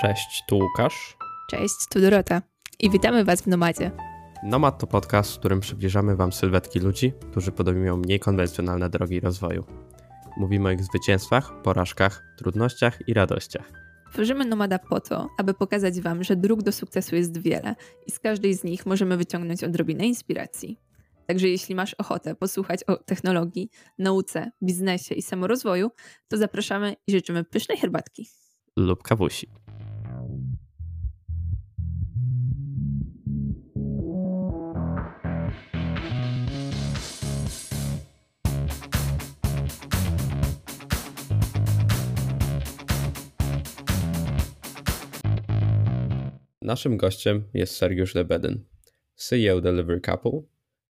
Cześć, tu Łukasz. Cześć, tu Dorota. I witamy Was w Nomadzie. Nomad to podcast, w którym przybliżamy Wam sylwetki ludzi, którzy podejmują mniej konwencjonalne drogi rozwoju. Mówimy o ich zwycięstwach, porażkach, trudnościach i radościach. Tworzymy Nomada po to, aby pokazać Wam, że dróg do sukcesu jest wiele i z każdej z nich możemy wyciągnąć odrobinę inspiracji. Także jeśli masz ochotę posłuchać o technologii, nauce, biznesie i samorozwoju, to zapraszamy i życzymy pysznej herbatki. Lub kawusi. Naszym gościem jest Sergiusz Lebedyn, CEO Delivery Couple,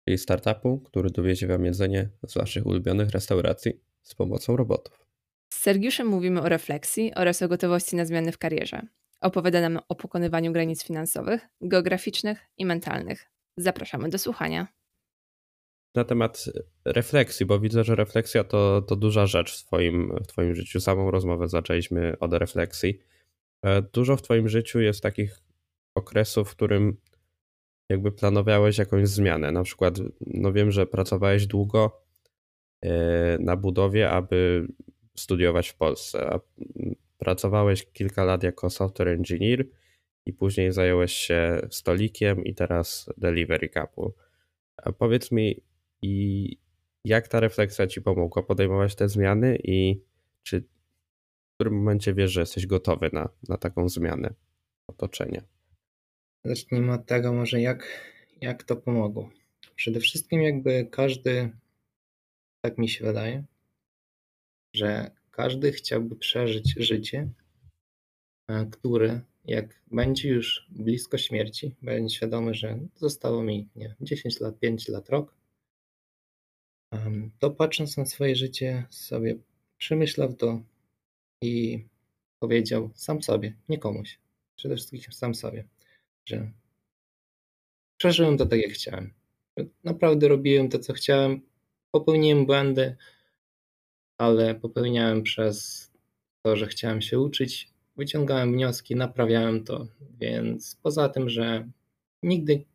czyli startupu, który dowiezie Wam jedzenie z Waszych ulubionych restauracji z pomocą robotów. Z Sergiuszem mówimy o refleksji oraz o gotowości na zmiany w karierze. Opowiada nam o pokonywaniu granic finansowych, geograficznych i mentalnych. Zapraszamy do słuchania. Na temat refleksji, bo widzę, że refleksja to, to duża rzecz w twoim, w twoim życiu. Samą rozmowę zaczęliśmy od refleksji. E, dużo w Twoim życiu jest takich okresów, w którym jakby planowałeś jakąś zmianę. Na przykład, no wiem, że pracowałeś długo e, na budowie, aby studiować w Polsce. Pracowałeś kilka lat jako software engineer i później zająłeś się stolikiem i teraz delivery. A powiedz mi, i jak ta refleksja ci pomogła podejmować te zmiany i czy w którym momencie wiesz, że jesteś gotowy na, na taką zmianę otoczenia? Zacznijmy od tego może jak, jak to pomogło. Przede wszystkim jakby każdy, tak mi się wydaje, że każdy chciałby przeżyć życie, e, które jak będzie już blisko śmierci, będzie świadomy, że zostało mi nie, 10 lat, 5 lat, rok, to patrząc na swoje życie sobie przemyślał to i powiedział sam sobie, nie komuś, przede wszystkim sam sobie, że przeżyłem to tak, jak chciałem. Naprawdę robiłem to, co chciałem. Popełniłem błędy, ale popełniałem przez to, że chciałem się uczyć. Wyciągałem wnioski, naprawiałem to, więc poza tym, że nigdy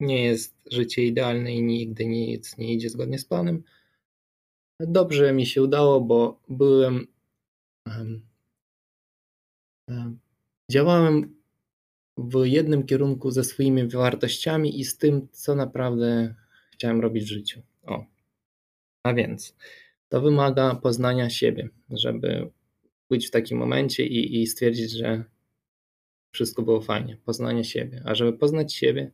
nie jest życie idealne i nigdy nic nie idzie zgodnie z planem, dobrze mi się udało, bo byłem. Um, um, działałem w jednym kierunku ze swoimi wartościami i z tym, co naprawdę chciałem robić w życiu. O. A więc to wymaga poznania siebie, żeby być w takim momencie i, i stwierdzić, że wszystko było fajnie. Poznanie siebie. A żeby poznać siebie,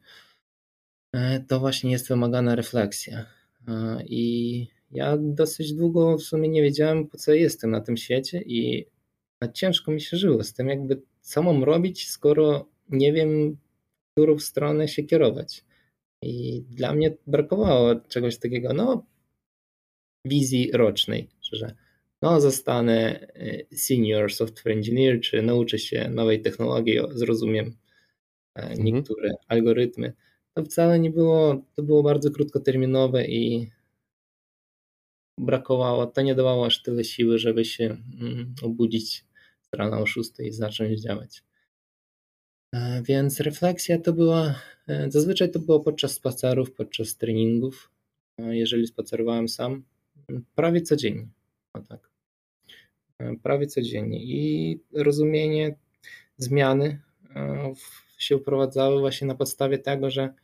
e, to właśnie jest wymagana refleksja. E, I ja dosyć długo w sumie nie wiedziałem, po co jestem na tym świecie i ciężko mi się żyło z tym, jakby co mam robić, skoro nie wiem, w którą stronę się kierować. I dla mnie brakowało czegoś takiego, no, wizji rocznej, że no, zostanę y, senior software engineer, czy nauczę się nowej technologii, zrozumiem e, mhm. niektóre algorytmy. To wcale nie było, to było bardzo krótkoterminowe i brakowało, to nie dawało aż tyle siły, żeby się mm, obudzić z rana o 6 i zacząć działać. E, więc refleksja to była, e, zazwyczaj to było podczas spacerów, podczas treningów, e, jeżeli spacerowałem sam, prawie codziennie. Tak. Prawie codziennie. I rozumienie zmiany się wprowadzały właśnie na podstawie tego, że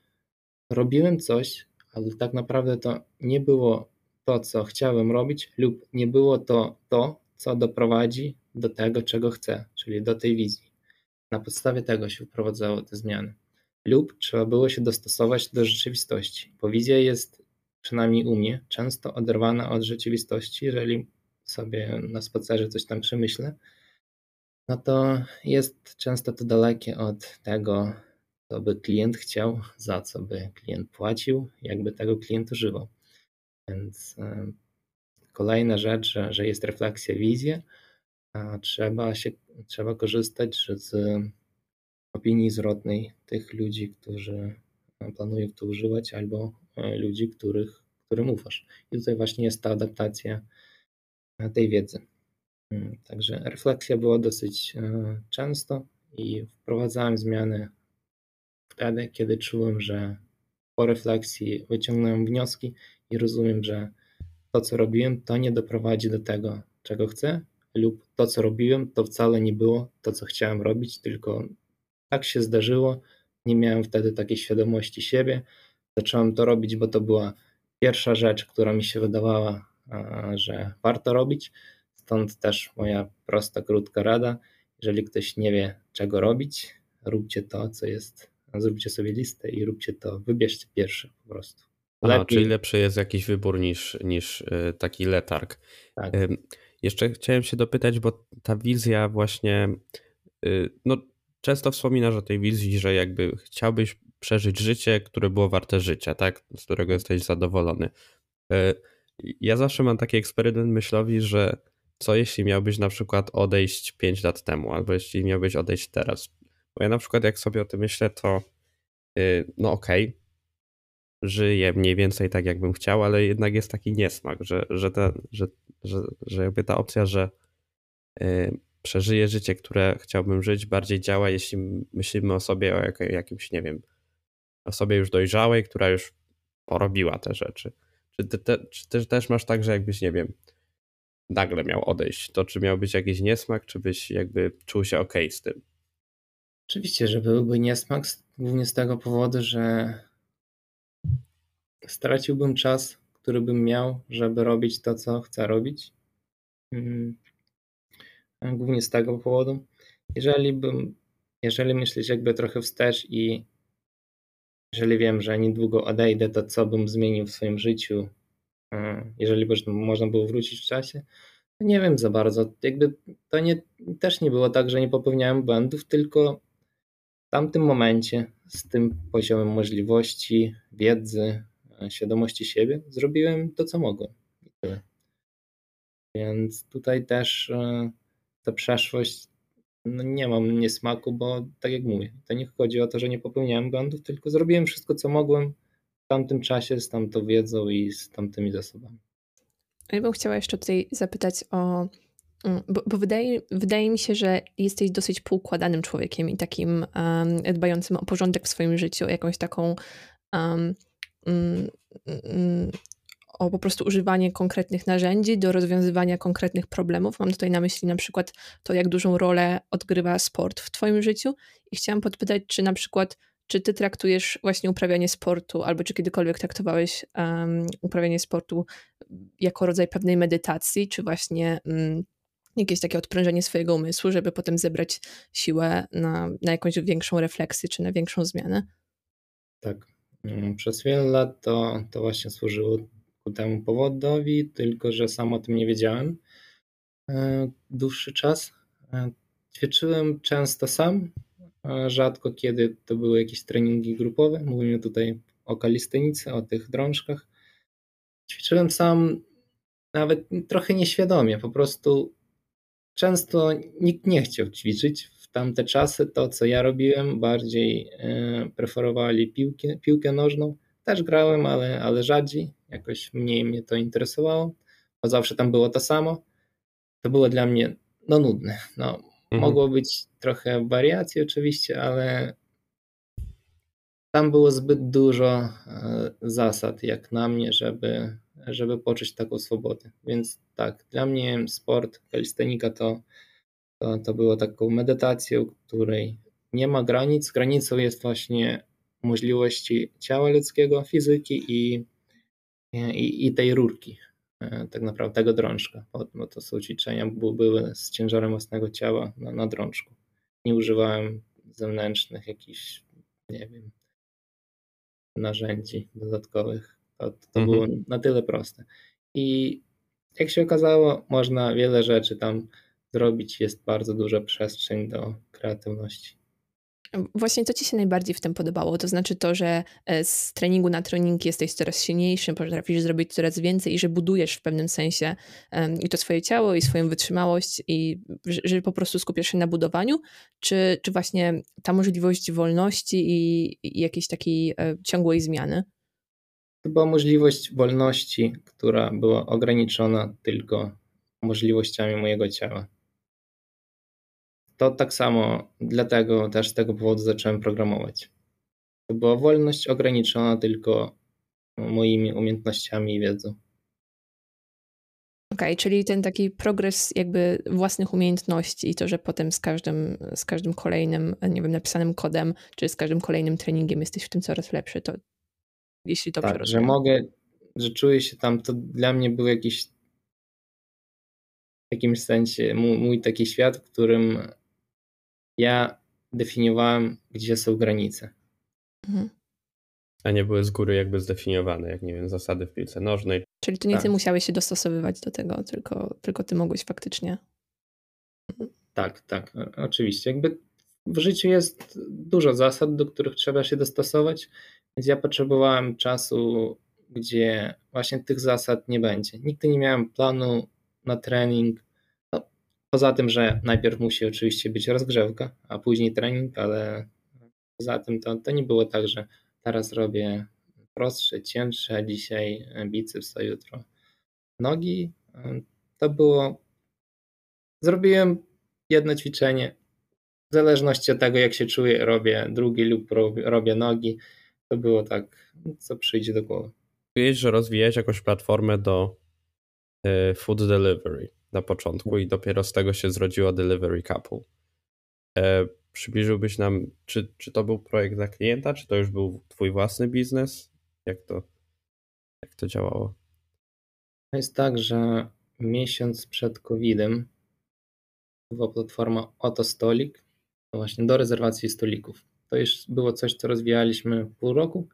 robiłem coś, ale tak naprawdę to nie było to, co chciałem robić, lub nie było to to, co doprowadzi do tego, czego chcę, czyli do tej wizji. Na podstawie tego się wprowadzało te zmiany. Lub trzeba było się dostosować do rzeczywistości, bo wizja jest, przynajmniej u mnie, często oderwana od rzeczywistości. Jeżeli sobie na spacerze coś tam przemyślę, no to jest często to dalekie od tego, co by klient chciał, za co by klient płacił, jakby tego klient używał. Więc kolejna rzecz, że, jest refleksja, wizja, trzeba, się, trzeba korzystać z opinii zwrotnej tych ludzi, którzy planują to używać, albo e, ludzi, których, którym ufasz. I tutaj właśnie jest ta adaptacja tej wiedzy. Mm, także refleksja była dosyć e, często i wprowadzałem zmiany wtedy, kiedy czułem, że po refleksji wyciągnąłem wnioski i rozumiem, że to, co robiłem, to nie doprowadzi do tego, czego chcę, lub to, co robiłem, to wcale nie było to, co chciałem robić, tylko tak się zdarzyło. Nie miałem wtedy takiej świadomości siebie. Zacząłem to robić, bo to była pierwsza rzecz, która mi się wydawała, że warto robić. Stąd też moja prosta, krótka rada. Jeżeli ktoś nie wie, czego robić, róbcie to, co jest. Zróbcie sobie listę i róbcie to. Wybierzcie pierwsze po prostu. Lepiej. A, czyli lepszy jest jakiś wybór niż, niż y, taki letarg. Tak. Jeszcze chciałem się dopytać, bo ta wizja właśnie, y, no często wspominasz o tej wizji, że jakby chciałbyś przeżyć życie, które było warte życia, tak? Z którego jesteś zadowolony. Y, ja zawsze mam taki eksperyment myślowy, że co jeśli miałbyś na przykład odejść 5 lat temu, albo jeśli miałbyś odejść teraz. Bo ja na przykład jak sobie o tym myślę, to no okej, okay, żyję mniej więcej tak, jakbym chciał, ale jednak jest taki niesmak, że, że, ta, że, że, że jakby ta opcja, że yy, przeżyję życie, które chciałbym żyć, bardziej działa, jeśli myślimy o sobie, o jak, jakimś, nie wiem, osobie już dojrzałej, która już porobiła te rzeczy. Czy, ty, te, czy ty też masz tak, że jakbyś, nie wiem, nagle miał odejść, to czy miał być jakiś niesmak, czy byś jakby czuł się ok z tym? Oczywiście, że byłby niesmak, głównie z tego powodu, że straciłbym czas, który bym miał, żeby robić to, co chcę robić. Mm. Głównie z tego powodu. Jeżeli bym, jeżeli myśleć jakby trochę wstecz i jeżeli wiem, że niedługo odejdę, to co bym zmienił w swoim życiu, jeżeli by można było wrócić w czasie, nie wiem za bardzo. Jakby to nie, też nie było tak, że nie popełniałem błędów, tylko w tamtym momencie z tym poziomem możliwości, wiedzy, świadomości siebie, zrobiłem to, co mogłem. Więc tutaj też e, ta przeszłość no nie mam niesmaku, bo tak jak mówię, to nie chodzi o to, że nie popełniałem błędów, tylko zrobiłem wszystko, co mogłem w tamtym czasie, z tamtą wiedzą i z tamtymi zasobami. Ja bym chciała jeszcze tutaj zapytać o. Mm, bo, bo wydaje, wydaje mi się, że jesteś dosyć poukładanym człowiekiem i takim um, dbającym o porządek w swoim życiu, jakąś taką um, o po prostu używanie konkretnych narzędzi do rozwiązywania konkretnych problemów. Mam tutaj na myśli na przykład to, jak dużą rolę odgrywa sport w Twoim życiu. I chciałam podpytać, czy na przykład, czy Ty traktujesz właśnie uprawianie sportu, albo czy kiedykolwiek traktowałeś um, uprawianie sportu jako rodzaj pewnej medytacji, czy właśnie um, jakieś takie odprężenie swojego umysłu, żeby potem zebrać siłę na, na jakąś większą refleksję, czy na większą zmianę? Tak, Mm, przez wiele lat to, to właśnie służyło ku temu powodowi, tylko że sam o tym nie wiedziałem e, dłuższy czas. E, ćwiczyłem często sam, rzadko kiedy to były jakieś treningi grupowe. Mówimy tutaj o kalistenicy, o tych drążkach. Ćwiczyłem sam nawet trochę nieświadomie, po prostu często nikt nie chciał ćwiczyć tamte czasy to, co ja robiłem, bardziej e, preferowali piłkę, piłkę nożną. Też grałem, ale, ale rzadziej, jakoś mniej mnie to interesowało, bo zawsze tam było to samo. To było dla mnie no, nudne. No, mhm. Mogło być trochę wariacji oczywiście, ale tam było zbyt dużo e, zasad, jak na mnie, żeby, żeby poczuć taką swobodę. Więc tak, dla mnie sport, kalistenika to to, było taką medytacją, której nie ma granic. Granicą jest właśnie możliwości ciała ludzkiego, fizyki i, i, i tej rurki, e, tak naprawdę tego drążka, bo to są ćwiczenia, bo były z ciężarem własnego ciała na, na drążku. Nie używałem zewnętrznych jakichś, nie wiem, narzędzi dodatkowych. To, to mhm. było na tyle proste. I jak się okazało, można wiele rzeczy tam zrobić, jest bardzo duża przestrzeń do kreatywności. Właśnie co Ci się najbardziej w tym podobało? To znaczy to, że e, z treningu na trening jesteś coraz silniejszy, potrafisz zrobić coraz więcej i że budujesz w pewnym sensie i to swoje ciało, i swoją wytrzymałość, i że po prostu skupiasz się na budowaniu, czy, czy właśnie ta możliwość wolności i, i jakiejś takiej e, ciągłej zmiany? To była możliwość wolności, która była ograniczona tylko możliwościami mojego ciała to tak samo, dlatego też z tego powodu zacząłem programować. To była wolność ograniczona tylko moimi umiejętnościami i wiedzą. Okej, okay, czyli ten taki progres jakby własnych umiejętności i to, że potem z każdym, z każdym kolejnym, nie wiem, napisanym kodem, czy z każdym kolejnym treningiem jesteś w tym coraz lepszy, to jeśli dobrze tak, rozumiem. że mogę, że czuję się tam, to dla mnie był jakiś w jakimś sensie mój, mój taki świat, w którym ja definiowałem, gdzie są granice. Mhm. A nie były z góry jakby zdefiniowane, jak nie wiem, zasady w piłce nożnej. Czyli to nie tak. ty musiałeś się dostosowywać do tego, tylko, tylko ty mogłeś faktycznie. Tak, tak, oczywiście. Jakby w życiu jest dużo zasad, do których trzeba się dostosować, więc ja potrzebowałem czasu, gdzie właśnie tych zasad nie będzie. Nigdy nie miałem planu na trening. Poza tym, że najpierw musi oczywiście być rozgrzewka, a później trening, ale poza tym to, to nie było tak, że teraz robię prostsze, cięższe, dzisiaj biceps, a jutro nogi. To było. Zrobiłem jedno ćwiczenie. W zależności od tego, jak się czuję, robię drugi lub robię nogi. To było tak, co przyjdzie do głowy. Mówiłeś, że rozwijałeś jakąś platformę do e, food delivery na początku i dopiero z tego się zrodziło Delivery Couple. E, przybliżyłbyś nam, czy, czy to był projekt dla klienta, czy to już był twój własny biznes? Jak to, jak to działało? To jest tak, że miesiąc przed COVID-em była platforma Oto Stolik, właśnie do rezerwacji stolików. To już było coś, co rozwijaliśmy pół roku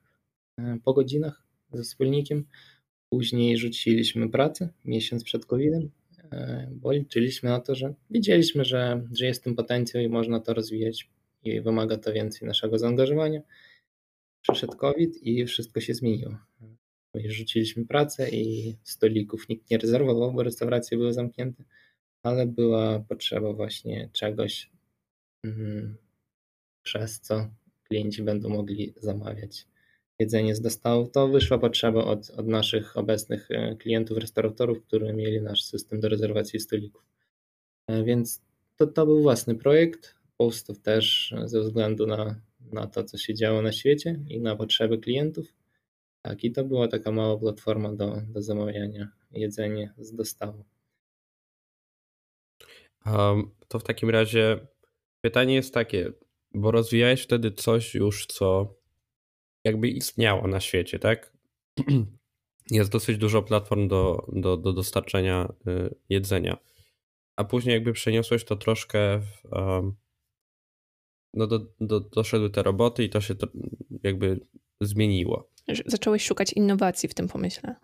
e, po godzinach ze wspólnikiem. Później rzuciliśmy pracę miesiąc przed COVID-em, bo liczyliśmy na to, że wiedzieliśmy, że, że jest tym potencjał i można to rozwijać i wymaga to więcej naszego zaangażowania. Przyszedł COVID i wszystko się zmieniło. Rzuciliśmy pracę i stolików nikt nie rezerwował, bo restauracje były zamknięte, ale była potrzeba właśnie czegoś, mm, przez co klienci będą mogli zamawiać jedzenie z dostawu. To wyszła potrzeba od, od naszych obecnych e, klientów, restauratorów, którzy mieli nasz system do rezerwacji stolików. E, więc to, to był własny projekt. Powstał też ze względu na, na to, co się działo na świecie i na potrzeby klientów. Tak, i to była taka mała platforma do, do zamawiania jedzenia z dostawu. Um, to w takim razie pytanie jest takie, bo rozwijałeś wtedy coś już, co jakby istniało na świecie, tak? Jest dosyć dużo platform do, do, do dostarczania y, jedzenia. A później jakby przeniosłeś to troszkę w, no do, do, doszedły te roboty i to się to jakby zmieniło. Zacząłeś szukać innowacji w tym pomyśle.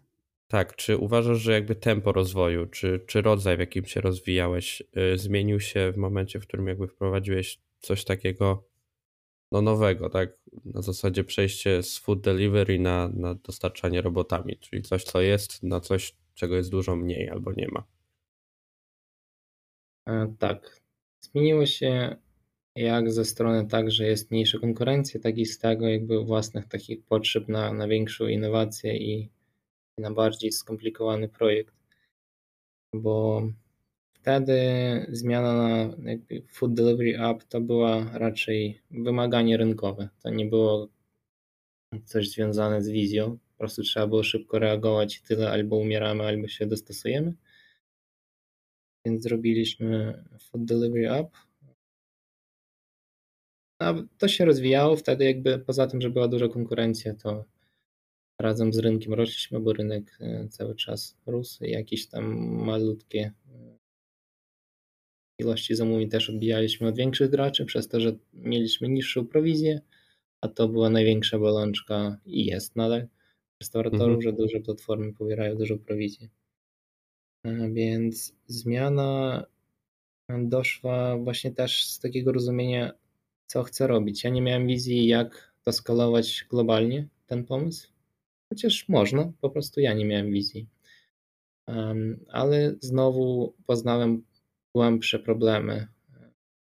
Tak, czy uważasz, że jakby tempo rozwoju, czy, czy rodzaj, w jakim się rozwijałeś, yy, zmienił się w momencie, w którym jakby wprowadziłeś coś takiego no nowego, tak? Na zasadzie przejście z food delivery na, na dostarczanie robotami, czyli coś, co jest, na coś, czego jest dużo mniej albo nie ma. E, tak. Zmieniło się jak ze strony tak, że jest mniejsza konkurencja, tak i z tego jakby własnych takich potrzeb na, na większą innowację i na bardziej skomplikowany projekt. Bo wtedy zmiana na Food Delivery App to była raczej wymaganie rynkowe. To nie było coś związane z wizją. Po prostu trzeba było szybko reagować i tyle albo umieramy, albo się dostosujemy. Więc zrobiliśmy Food Delivery App, a to się rozwijało wtedy jakby poza tym, że była duża konkurencja, to razem z rynkiem rośliśmy, bo rynek e, cały czas rósł i jakieś tam malutkie ilości zamówień też odbijaliśmy od większych graczy, przez to, że mieliśmy niższą prowizję, a to była największa bolączka i jest nadal restauratorów, mhm. że duże platformy pobierają dużą prowizję. E, więc zmiana doszła właśnie też z takiego rozumienia co chcę robić. Ja nie miałem wizji, jak to skalować globalnie, ten pomysł, chociaż można, po prostu ja nie miałem wizji. ale znowu poznałem głębsze problemy,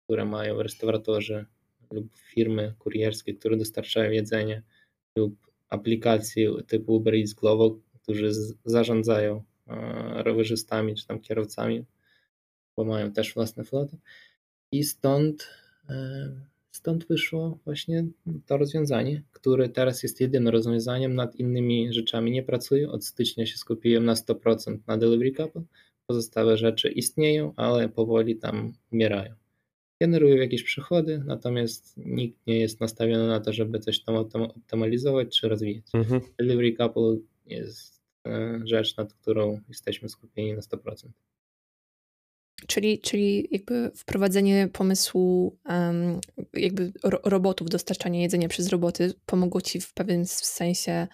które mają restauratorzy lub firmy kurierskie, które dostarczają jedzenie, lub aplikacje typu Uber Eats Glovo, którzy zarządzają e, rowerzystami czy tam kierowcami, bo mają też własne floty. I stąd, e, stąd wyszło właśnie to rozwiązanie, które teraz jest jedynym rozwiązaniem, nad innymi rzeczami nie pracuję. Od stycznia się skupiłem na 100% na Delivery Couple. Pozostałe rzeczy istnieją, ale powoli tam umierają. Generują jakieś przychody, natomiast nikt nie jest nastawiony na to, żeby coś tam optymalizować czy rozwijać. Mhm. Delivery Couple jest e, rzecz, nad którą jesteśmy skupieni na 100%. Czyli, czyli jakby wprowadzenie pomysłu um, jakby ro robotów, dostarczanie jedzenia przez roboty pomogło ci w pewnym sensie,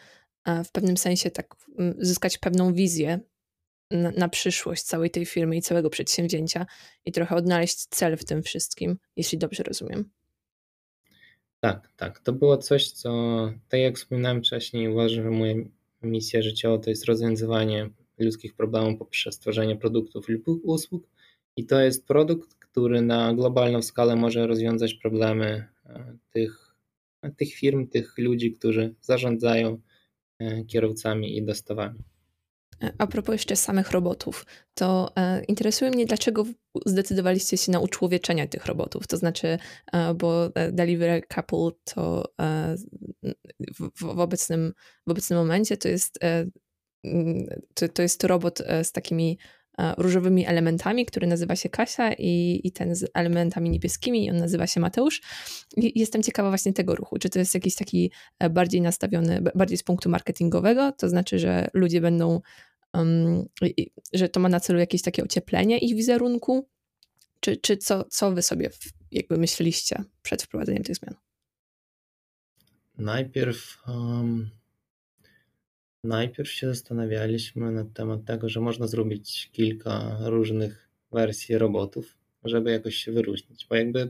e, w pewnym sensie tak zyskać pewną wizję na, na, przyszłość całej tej firmy i całego przedsięwzięcia i trochę odnaleźć cel w tym wszystkim, jeśli dobrze rozumiem. Tak, tak. To było coś, co, tak jak wspominałem wcześniej, uważam, że moja misja życiowa to jest rozwiązywanie ludzkich problemów poprzez stworzenie produktów lub usług. I to jest produkt, który na globalną skalę może rozwiązać problemy e, tych, tych firm, tych ludzi, którzy zarządzają e, kierowcami i dostawami. A propos jeszcze samych robotów, to e, interesuje mnie, dlaczego zdecydowaliście się na uczłowieczenie tych robotów. To znaczy, e, bo e, Delivery Couple to w, w, obecnym, w obecnym momencie to jest, to, to jest robot z takimi różowymi elementami, który nazywa się Kasia i, i ten z elementami niebieskimi, on nazywa się Mateusz. I jestem ciekawa właśnie tego ruchu. Czy to jest jakiś taki bardziej nastawiony, bardziej z punktu marketingowego, to znaczy, że ludzie będą że to ma na celu jakieś takie ocieplenie ich wizerunku? Czy, czy co, co wy sobie jakby myśleliście przed wprowadzeniem tych zmian? Najpierw, um, najpierw się zastanawialiśmy na temat tego, że można zrobić kilka różnych wersji robotów, żeby jakoś się wyróżnić, bo jakby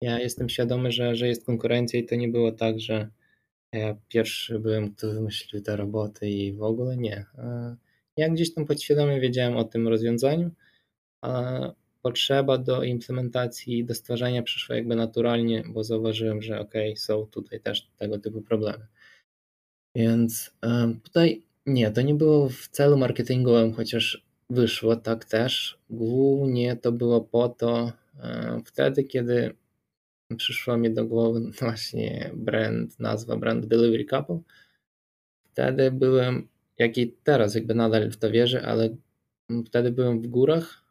ja jestem świadomy, że, że jest konkurencja i to nie było tak, że ja pierwszy byłem, kto wymyślił te roboty i w ogóle nie. Ja gdzieś tam podświadomie wiedziałem o tym rozwiązaniu, a potrzeba do implementacji, do stwarzania przyszła jakby naturalnie, bo zauważyłem, że ok, są tutaj też tego typu problemy. Więc tutaj nie, to nie było w celu marketingowym, chociaż wyszło tak też. Głównie to było po to, wtedy, kiedy przyszła mi do głowy właśnie brand, nazwa brand Delivery Couple, wtedy byłem jak i teraz jakby nadal w to wierzę, ale wtedy byłem w górach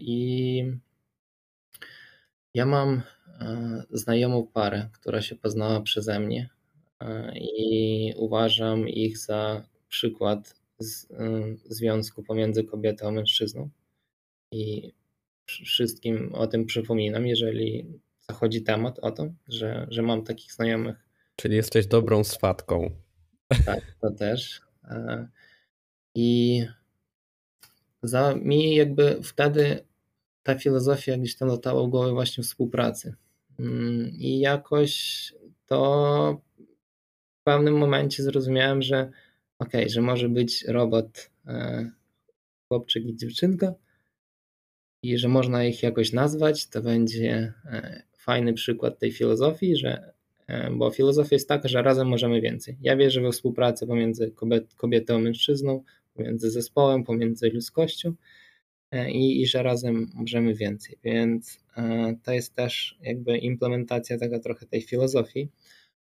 i ja mam znajomą parę, która się poznała przeze mnie i uważam ich za przykład związku pomiędzy kobietą a mężczyzną. I wszystkim o tym przypominam, jeżeli zachodzi temat o to, że, że mam takich znajomych. Czyli jesteś dobrą swatką. Tak, to też. I za mi jakby wtedy ta filozofia gdzieś tam latała w głowę właśnie współpracy. Mm, I jakoś to w pewnym momencie zrozumiałem, że ok, że może być robot, e, chłopczyk i dziewczynka i że można ich jakoś nazwać, to będzie e, fajny przykład tej filozofii, że E, bo filozofia jest taka, że razem możemy więcej. Ja wierzę we współpracę pomiędzy kobietą a mężczyzną, pomiędzy zespołem, pomiędzy ludzkością e, i, i że razem możemy więcej. Więc e, to jest też jakby implementacja taka trochę tej filozofii.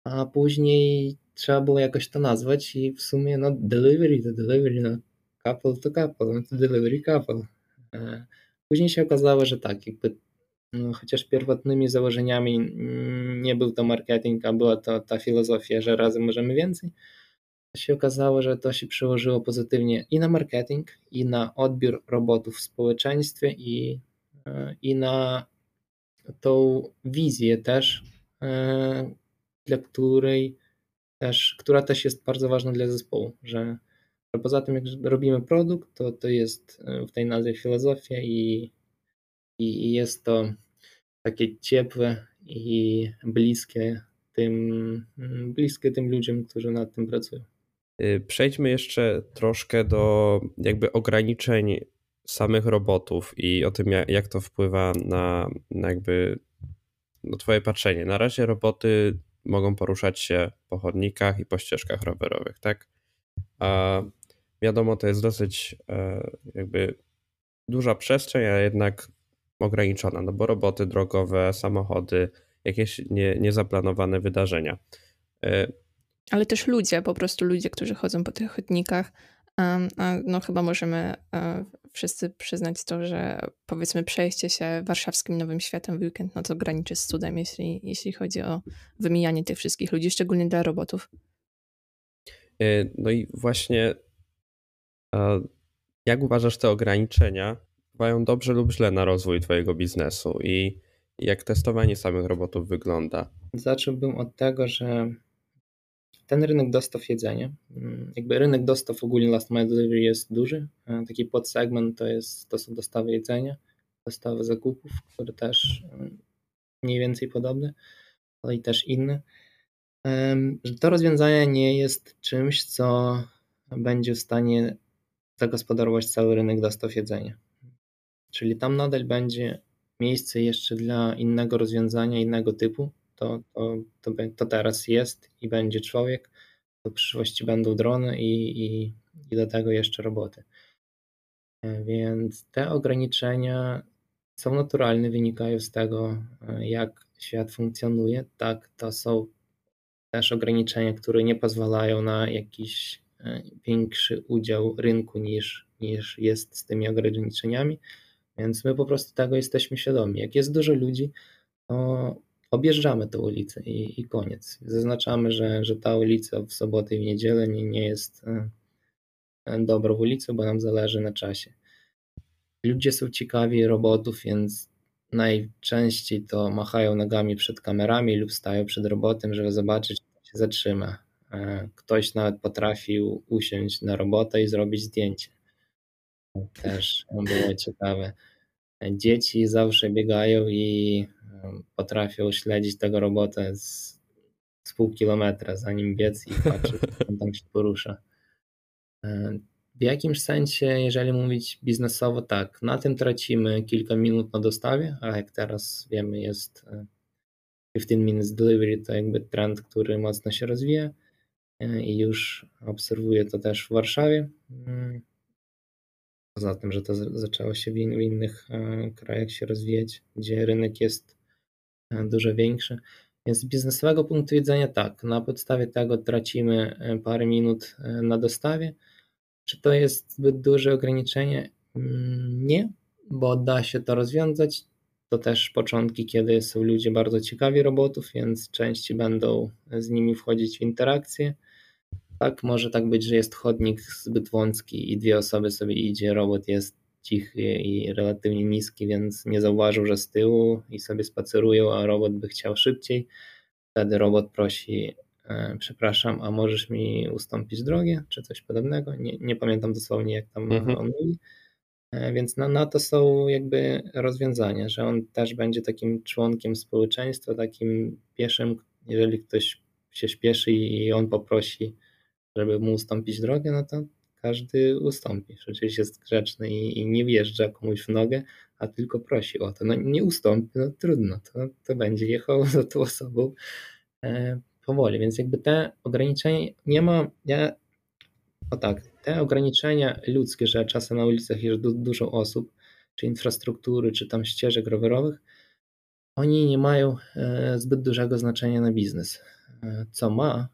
A później trzeba było jakoś to nazwać i w sumie no delivery to delivery, no couple to couple, no to delivery couple. Później się okazało, że tak, jakby chociaż pierwotnymi założeniami nie był to marketing, a była to ta filozofia, że razem możemy więcej, się okazało, że to się przełożyło pozytywnie i na marketing, i na odbiór robotów w społeczeństwie, i, e, i na tą wizję też, e, dla której też, która też jest bardzo ważna dla zespołu, że, że poza tym jak robimy produkt, to, to jest e, w tej nazwie filozofia i i jest to takie ciepłe i bliskie tym, bliskie tym ludziom, którzy nad tym pracują. Y, przejdźmy jeszcze troszkę do jakby ograniczeń samych robotów i o tym, jak to wpływa na, na jakby no twoje patrzenie. Na razie roboty mogą poruszać się po chodnikach i po ścieżkach rowerowych, tak? A wiadomo, to jest dosyć e, jakby duża przestrzeń, a jednak ograniczona, no bo roboty drogowe, samochody, jakieś nie, niezaplanowane wydarzenia. Ale też ludzie, po prostu ludzie, którzy chodzą po tych chodnikach. No chyba możemy wszyscy przyznać to, że powiedzmy przejście się warszawskim Nowym Światem w weekend, no to graniczy z cudem, jeśli, jeśli chodzi o wymijanie tych wszystkich ludzi, szczególnie dla robotów. Y, no i właśnie jak uważasz te ograniczenia wpływają dobrze lub źle na rozwój twojego biznesu i jak testowanie samych robotów wygląda? Zacząłbym od tego, że ten rynek dostaw jedzenia, mm, jakby rynek dostaw ogólnie last mile delivery jest duży. Taki podsegment to, jest, to są dostawy jedzenia, dostawy zakupów, które też mm, mniej więcej podobne, ale i też inne. Że to rozwiązanie nie jest czymś, co będzie w stanie zagospodarować cały rynek dostaw jedzenia. Czyli tam nadal będzie miejsce jeszcze dla innego rozwiązania, innego typu, to, to, to, to teraz jest i będzie człowiek, to w przyszłości będą drony i, i, i do tego jeszcze roboty. E, więc te ograniczenia są naturalne, wynikają z tego, e, jak świat funkcjonuje. Tak, to są też ograniczenia, które nie pozwalają na jakiś e, większy udział rynku niż, niż jest z tymi ograniczeniami, więc my po prostu tego jesteśmy świadomi. Jak jest dużo ludzi, to objeżdżamy tę ulicę i, i koniec. Zaznaczamy, że, że ta ulica w sobotę i w niedzielę nie, nie jest e, e, dobrą ulicą, bo nam zależy na czasie. Ludzie są ciekawi robotów, więc najczęściej to machają nogami przed kamerami lub stają przed robotem, żeby zobaczyć, czy się zatrzyma. E, ktoś nawet potrafił usiąść na robotę i zrobić zdjęcie. Też było ciekawe. Dzieci zawsze biegają i potrafią śledzić tego robotę z, z pół kilometra, zanim biec i patrzeć, jak on tam się porusza. W jakimś sensie, jeżeli mówić biznesowo, tak, na tym tracimy kilka minut na dostawie, a jak teraz wiemy, jest 15 e, minutes delivery, to jakby trend, który mocno się rozwija e, i już obserwuję to też w Warszawie. Poza tym, że to zaczęło się w innych krajach się rozwijać, gdzie rynek jest E, dużo większy. Więc z biznesowego punktu widzenia tak, na podstawie tego tracimy e, parę minut e, na dostawie. Czy to jest zbyt duże ograniczenie? Mm, nie, bo da się to rozwiązać. To też początki, kiedy są ludzie bardzo ciekawi robotów, więc części będą z nimi wchodzić w interakcję. Tak, może tak być, że jest chodnik zbyt wąski i dwie osoby sobie idzie, robot jest cichy i relatywnie niski, więc nie zauważył, że z tyłu i sobie spacerują, a robot by chciał szybciej. Wtedy robot prosi, e, przepraszam, a możesz mi ustąpić drogę, czy coś podobnego. Nie, nie pamiętam dosłownie, jak tam mhm. on mówi. E, więc na, na to są jakby rozwiązania, że on też będzie takim członkiem społeczeństwa, takim pieszym, jeżeli ktoś się śpieszy i on poprosi, żeby mu ustąpić drogę, no to każdy ustąpi. Przecież jest grzeczny i, i, nie wjeżdża komuś w nogę, a tylko prosi o to. No nie ustąpi, no trudno, to, to będzie jechał za tą osobą e, powoli. Więc jakby te ograniczenia nie ma, ja, o tak, te ograniczenia ludzkie, że czasem na ulicach jest du, dużo osób, czy infrastruktury, czy tam ścieżek rowerowych, oni nie mają e, zbyt dużego znaczenia na biznes. E, co ma,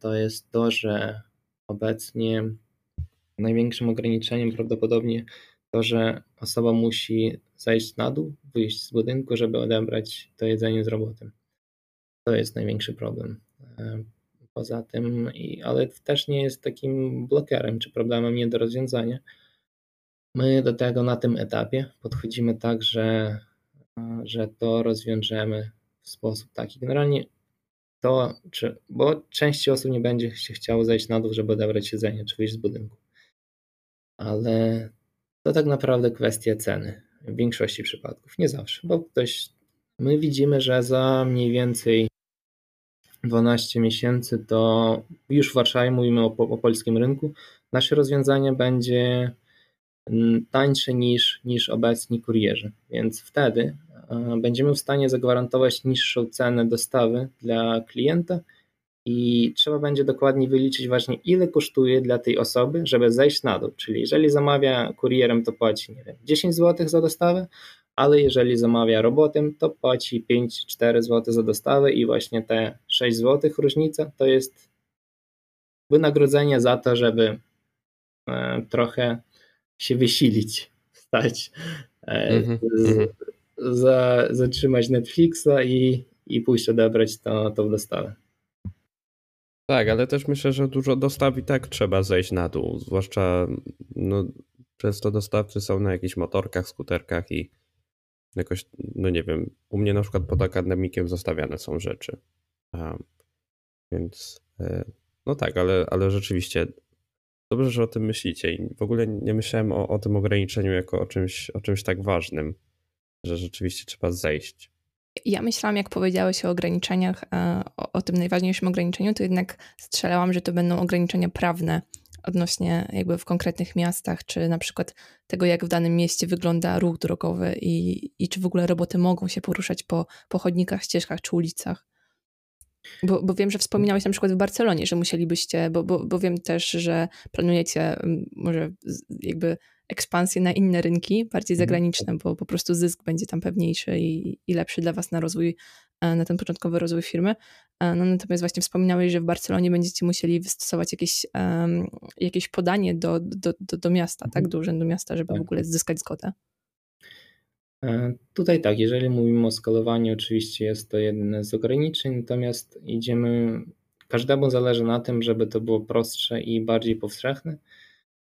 to jest to, że obecnie największym ograniczeniem prawdopodobnie to, że osoba musi zejść na dół, wyjść z budynku, żeby odebrać to jedzenie z robotem. To jest największy problem. E, poza tym, ale też nie jest takim blokerem czy problemem nie do rozwiązania. My do tego na tym etapie podchodzimy tak, że, że to rozwiążemy w sposób taki. Generalnie to, czy, bo części osób nie będzie się chciało zejść na dół, żeby odebrać jedzenie, czy wyjść z budynku ale to tak naprawdę kwestia ceny w większości przypadków. Nie zawsze, bo ktoś. My widzimy, że za mniej więcej 12 miesięcy to już w Warszawie mówimy o, o polskim rynku. Nasze rozwiązanie będzie mm, tańsze niż, niż obecni kurierzy, więc wtedy będziemy w stanie zagwarantować niższą cenę dostawy dla klienta i trzeba będzie dokładnie wyliczyć właśnie, ile kosztuje dla tej osoby, żeby zejść na dół. Czyli jeżeli zamawia kurierem, to płaci nie wiem, 10 zł za dostawę, ale jeżeli zamawia robotem, to płaci 5-4 zł za dostawę i właśnie te 6 zł różnica to jest wynagrodzenie za to, żeby e, trochę się wysilić, stać, mm-hmm. z, za, zatrzymać Netflixa i, i pójść odebrać to w dostawę. Tak, ale też myślę, że dużo dostaw i tak trzeba zejść na dół, zwłaszcza no, często dostawcy są na jakichś motorkach, skuterkach i jakoś, no nie wiem, u mnie na przykład pod akademikiem zostawiane są rzeczy. Więc e, no tak, ale, ale rzeczywiście dobrze, że o tym myślicie i w ogóle nie myślałem o, o tym ograniczeniu jako o czymś, o czymś tak ważnym, że rzeczywiście trzeba zejść. Ja myślałam, jak powiedziałeś o ograniczeniach, e, o, o tym najważniejszym ograniczeniu, to jednak strzelałam, że to będą ograniczenia prawne odnośnie jakby w konkretnych miastach, czy na przykład tego, jak w danym mieście wygląda ruch drogowy i, i czy w ogóle roboty mogą się poruszać po, po chodnikach, ścieżkach czy ulicach. Bo, bo wiem, że wspominałeś na przykład w Barcelonie, że musielibyście, bo, bo, bo wiem też, że planujecie może jakby ekspansję na inne rynki, bardziej mhm. zagraniczne, bo po prostu zysk będzie tam pewniejszy i, i lepszy dla Was na rozwój, e, na ten początkowy rozwój firmy. E, no, natomiast właśnie wspominałeś, że w Barcelonie będziecie musieli wystosować jakieś, um, jakieś podanie do, do, do, do miasta, tak? Mhm. Do urzędu miasta, żeby tak. w ogóle zyskać zgodę. E, tutaj tak, jeżeli mówimy o skalowaniu, oczywiście jest to jedne z ograniczeń, natomiast idziemy, każdemu zależy na tym, żeby to było prostsze i bardziej powszechne.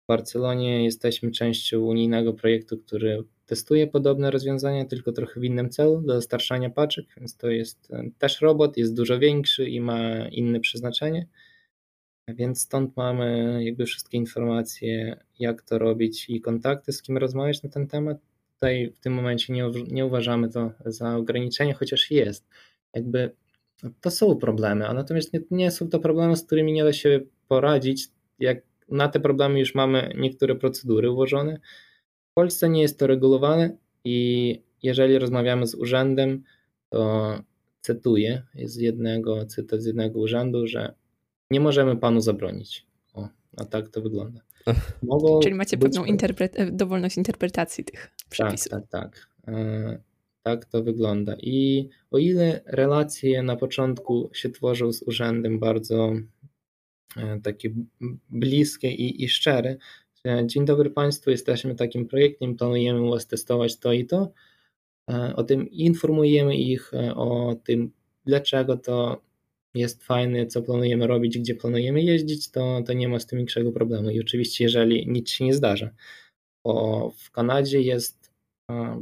Barcelonie jesteśmy częścią unijnego projektu, który testuje podobne rozwiązania, tylko trochę w innym celu, do dostarczania paczek, więc to jest e, też robot, jest dużo większy i ma inne przeznaczenie. Więc stąd mamy jakby wszystkie informacje, jak to robić i kontakty, z kim rozmawiać na ten temat tutaj w tym momencie nie, nie uważamy to za ograniczenie, chociaż jest. Jakby to są problemy, a natomiast nie, nie są to problemy, z którymi nie da się poradzić. Jak na te problemy już mamy niektóre procedury ułożone. W Polsce nie jest to regulowane i jeżeli rozmawiamy z urzędem, to cytuję z jednego, cytat z jednego urzędu, że nie możemy panu zabronić. O, a tak to wygląda. Mogą Czyli macie pewną interpre- dowolność interpretacji tych przepisów. Tak, tak, tak. Tak to wygląda. I o ile relacje na początku się tworzą z urzędem bardzo e, takie bliskie i, i szczere, dzień dobry Państwu, jesteśmy takim projektem, planujemy u Was testować to i to, e, o tym informujemy ich o tym, dlaczego to jest fajny, co planujemy robić, gdzie planujemy jeździć, to, to nie ma z tym większego problemu. I oczywiście, jeżeli nic się nie zdarza, bo w Kanadzie jest,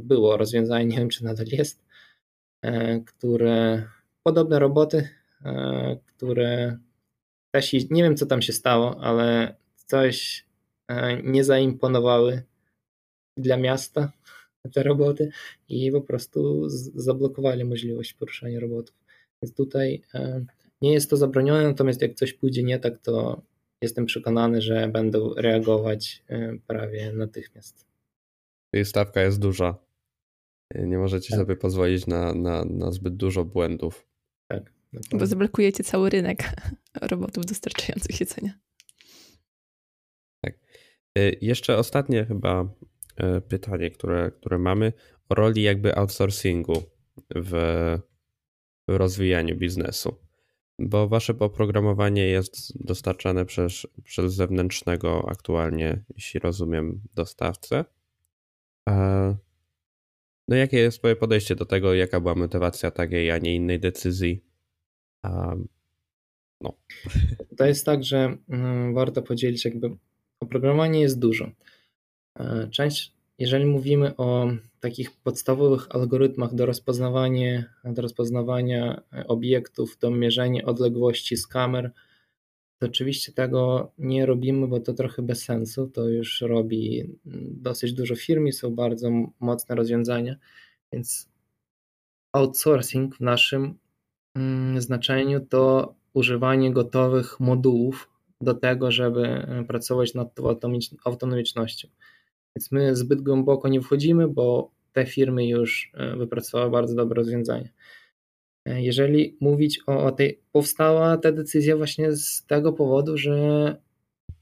było rozwiązanie, nie wiem czy nadal jest, e, które podobne roboty, e, które nie wiem co tam się stało, ale coś e, nie zaimponowały dla miasta te roboty i po prostu zablokowali możliwość poruszania robotów. Więc tutaj nie jest to zabronione, natomiast jak coś pójdzie nie tak, to jestem przekonany, że będą reagować e, prawie natychmiast. Jej stawka jest duża. Nie możecie tak. sobie pozwolić na, na, na zbyt dużo błędów. Bo zablokujecie cały rynek robotów dostarczających jedzenia. Tak. E, jeszcze ostatnie chyba e, pytanie, które, które mamy o roli jakby outsourcingu w rozwijaniu biznesu bo wasze oprogramowanie jest dostarczane przez, przez zewnętrznego aktualnie, jeśli rozumiem, dostawcę. No jakie jest twoje podejście do tego, jaka była motywacja takiej, a nie innej decyzji? No. To jest tak, że mm, warto podzielić jakby oprogramowanie jest dużo. E, część jeżeli mówimy o takich podstawowych algorytmach do rozpoznawania, do rozpoznawania obiektów, do mierzenia odległości z kamer, to oczywiście tego nie robimy, bo to trochę bez sensu. To już robi dosyć dużo firm i są bardzo mocne rozwiązania, więc outsourcing w naszym mm, znaczeniu to używanie gotowych modułów do tego, żeby pracować nad tą autonomicznością. Więc my zbyt głęboko nie wchodzimy, bo te firmy już e, wypracowały bardzo dobre rozwiązania. E, jeżeli mówić o, o tej, powstała ta decyzja właśnie z tego powodu, że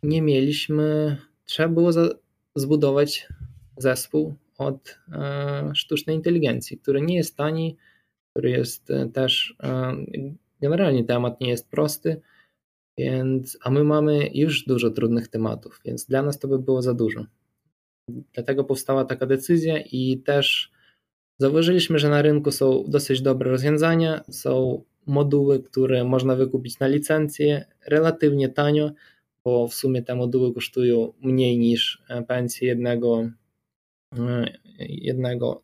nie mieliśmy, trzeba było za, zbudować zespół od sztucznej inteligencji, który nie jest tani, który jest też generalnie temat nie jest prosty, więc, a my mamy już dużo trudnych tematów, więc dla nas to by było za dużo. Dlatego powstała taka decyzja i też zauważyliśmy, że na rynku są dosyć dobre rozwiązania, są moduły, które można wykupić na licencję relatywnie tanio, bo w sumie te moduły kosztują mniej niż e, pensję jednego, e, jednego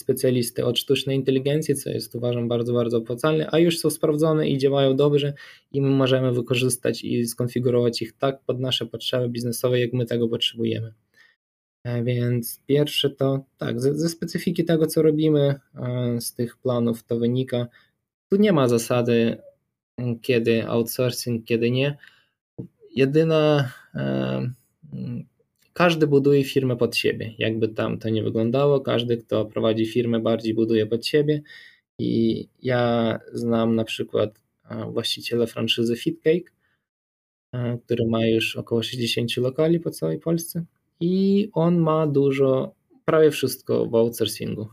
specjalisty od sztucznej inteligencji, co jest uważam bardzo, bardzo opłacalne, a już są sprawdzone i działają dobrze i my możemy wykorzystać i skonfigurować ich tak pod nasze potrzeby biznesowe, jak my tego potrzebujemy. E, więc pierwsze to tak, ze, ze specyfiki tego, co robimy, z tych planów to wynika. Tu nie ma zasady, kiedy outsourcing, kiedy nie jedyna. Każdy buduje firmę pod siebie. Jakby tam to nie wyglądało, każdy, kto prowadzi firmę, bardziej buduje pod siebie. I ja znam na przykład właściciela franszyzy FitCake, który ma już około 60 lokali po całej Polsce i on ma dużo, prawie wszystko w outsourcingu.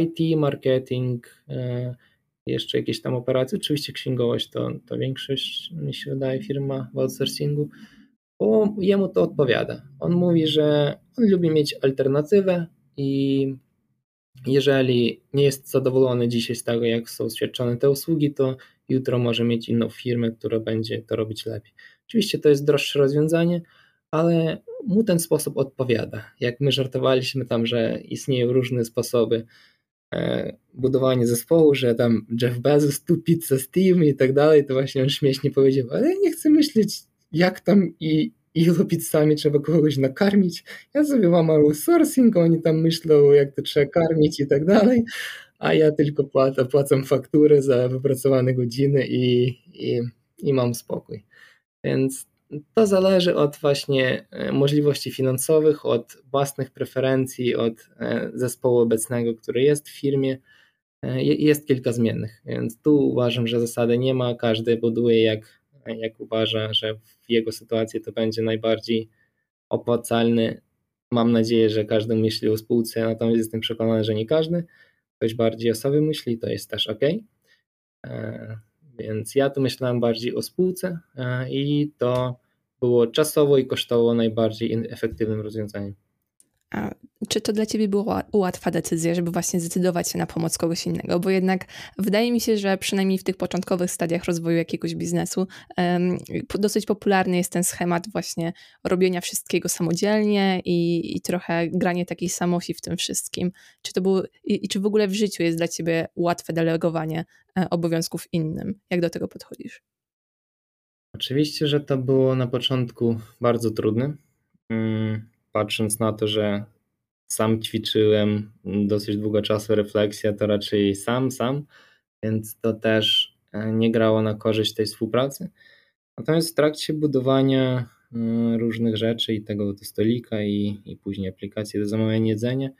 IT, marketing, jeszcze jakieś tam operacje. Oczywiście księgowość to, to większość, mi się wydaje, firma w outsourcingu, bo jemu to odpowiada. On mówi, że on lubi mieć alternatywę i jeżeli nie jest zadowolony dzisiaj z tego, jak są świadczone te usługi, to jutro może mieć inną firmę, która będzie to robić lepiej. Oczywiście to jest droższe rozwiązanie, ale mu ten sposób odpowiada. Jak my żartowaliśmy tam, że istnieją różne sposoby E, budowanie zespołu, że tam Jeff Bezos, tu pizza Steam i tak dalej, to właśnie on śmiesznie powiedział, ale ja nie chcę myśleć jak tam i ilu pizzami trzeba kogoś nakarmić. Ja sobie mam outsourcing, oni tam myślą jak to trzeba karmić i tak dalej, a ja tylko płacę, płacę fakturę za wypracowane godziny i, i, i mam spokój. Więc to zależy od właśnie e, możliwości finansowych, od własnych preferencji, od e, zespołu obecnego, który jest w firmie. E, jest kilka zmiennych, więc tu uważam, że zasady nie ma. Każdy buduje jak, jak uważa, że w jego sytuacji to będzie najbardziej opłacalny. Mam nadzieję, że każdy myśli o spółce, natomiast jestem przekonany, że nie każdy. Ktoś bardziej o sobie myśli, to jest też ok. Więc ja tu myślałem bardziej o spółce e, i to było czasowo i kosztowo najbardziej efektywnym rozwiązaniem. A czy to dla ciebie była łatwa decyzja, żeby właśnie zdecydować się na pomoc kogoś innego? Bo jednak wydaje mi się, że przynajmniej w tych początkowych stadiach rozwoju jakiegoś biznesu um, dosyć popularny jest ten schemat właśnie robienia wszystkiego samodzielnie i, i trochę granie takiej samosi w tym wszystkim. Czy to było, i, i, czy w ogóle w życiu jest dla ciebie łatwe delegowanie e, obowiązków innym? Jak do tego podchodzisz? Oczywiście, że to było na początku bardzo trudne. Hmm patrząc na to, że sam ćwiczyłem dosyć długo czasu refleksja, to raczej sam, sam, więc to też e, nie grało na korzyść tej współpracy. Natomiast w trakcie budowania e, różnych rzeczy i tego do stolika i, i później aplikacji do zamawiania jedzenia,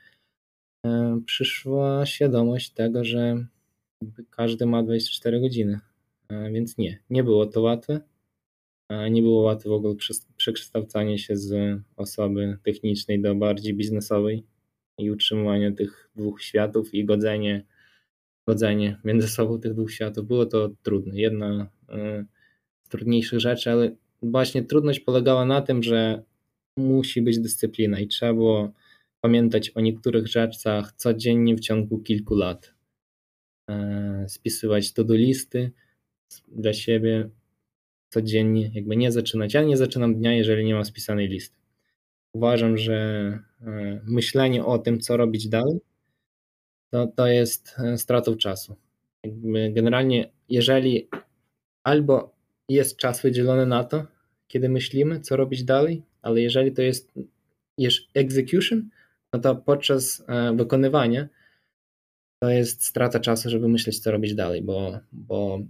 e, przyszła świadomość tego, że każdy ma 24 godziny. Więc nie, nie było to łatwe. Nie było łatwe w ogóle przekształcanie się z osoby technicznej do bardziej biznesowej i utrzymywanie tych dwóch światów i godzenie, godzenie między sobą tych dwóch światów. Było to trudne. Jedna e, z trudniejszych rzeczy, ale właśnie trudność polegała na tym, że musi być dyscyplina i trzeba było pamiętać o niektórych rzeczach codziennie w ciągu kilku lat. E, spisywać to do listy dla siebie, codziennie, jakby nie zaczynać. Ja nie zaczynam dnia, jeżeli nie mam spisanej listy. Uważam, że e, myślenie o tym, co robić dalej, to, to jest e, stratą czasu. Jakby generalnie, jeżeli albo jest czas wydzielony na to, kiedy myślimy, co robić dalej, ale jeżeli to jest, jest execution, no to podczas e, wykonywania to jest strata czasu, żeby myśleć, co robić dalej, bo, bo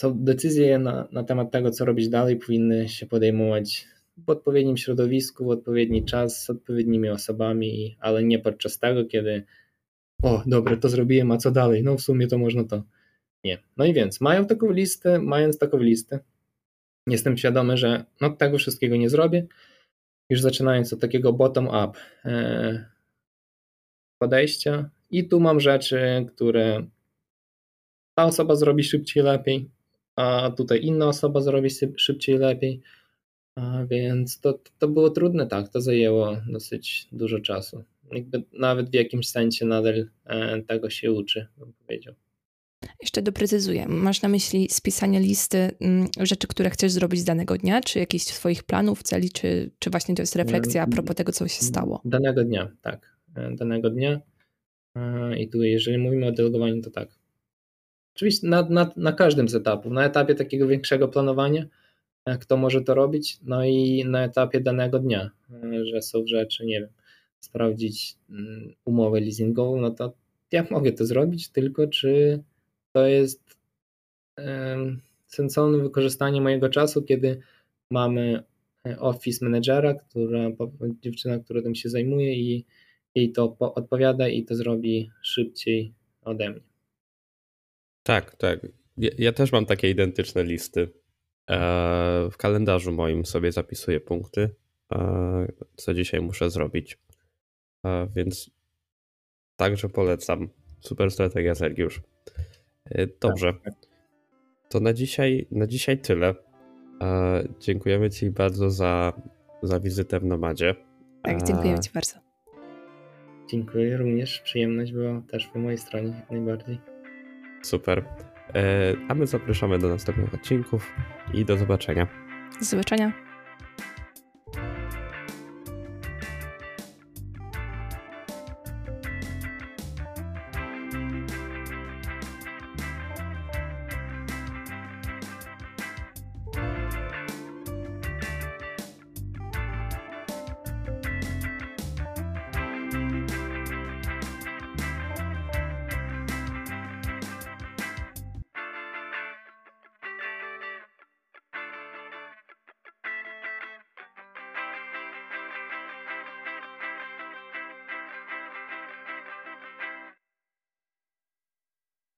co decyzje na, na temat tego, co robić dalej, powinny się podejmować w odpowiednim środowisku, w odpowiedni czas, z odpowiednimi osobami, ale nie podczas tego, kiedy o, dobre, to zrobiłem, a co dalej? No w sumie to można to. Nie. No i więc, mają taką listę, mając taką listę, jestem świadomy, że no tego wszystkiego nie zrobię, już zaczynając od takiego bottom-up e, podejścia. I tu mam rzeczy, które ta osoba zrobi szybciej, lepiej, a tutaj inna osoba zrobi szybciej, lepiej. A więc to, to było trudne, tak, to zajęło dosyć dużo czasu. Jakby nawet w jakimś sensie nadal e, tego się uczy, bym powiedział. Jeszcze doprecyzuję. Masz na myśli spisanie listy mm, rzeczy, które chcesz zrobić z danego dnia, czy jakichś swoich planów, celi, czy, czy właśnie to jest refleksja a propos tego, co się stało? Danego dnia, tak. E, danego dnia. E, I tu, jeżeli mówimy o delegowaniu, to tak. Oczywiście na, na, na każdym z etapów. Na etapie takiego większego planowania, e, kto może to robić, no i na etapie danego dnia, że są rzeczy, nie wiem, sprawdzić mm, umowę leasingową, no to ja mogę to zrobić, tylko czy to jest sensowne wykorzystanie mojego czasu, kiedy mamy e, office managera, która, dziewczyna, która tym się zajmuje i jej to odpowiada i to zrobi szybciej ode mnie. Tak, tak. Ja, ja też mam takie identyczne listy. E, w kalendarzu moim sobie zapisuję punkty, e, co dzisiaj muszę zrobić. Więc także polecam. Super strategia, Sergiusz. E, dobrze. Tak, tak. To na dzisiaj, na dzisiaj tyle. E, dziękujemy Ci bardzo za, za wizytę w Nomadzie. Tak, dziękujemy Ci bardzo. Dziękuję również. Przyjemność była też po mojej stronie, jak najbardziej. Super. E, a my zapraszamy do następnych odcinków i do zobaczenia. Do zobaczenia.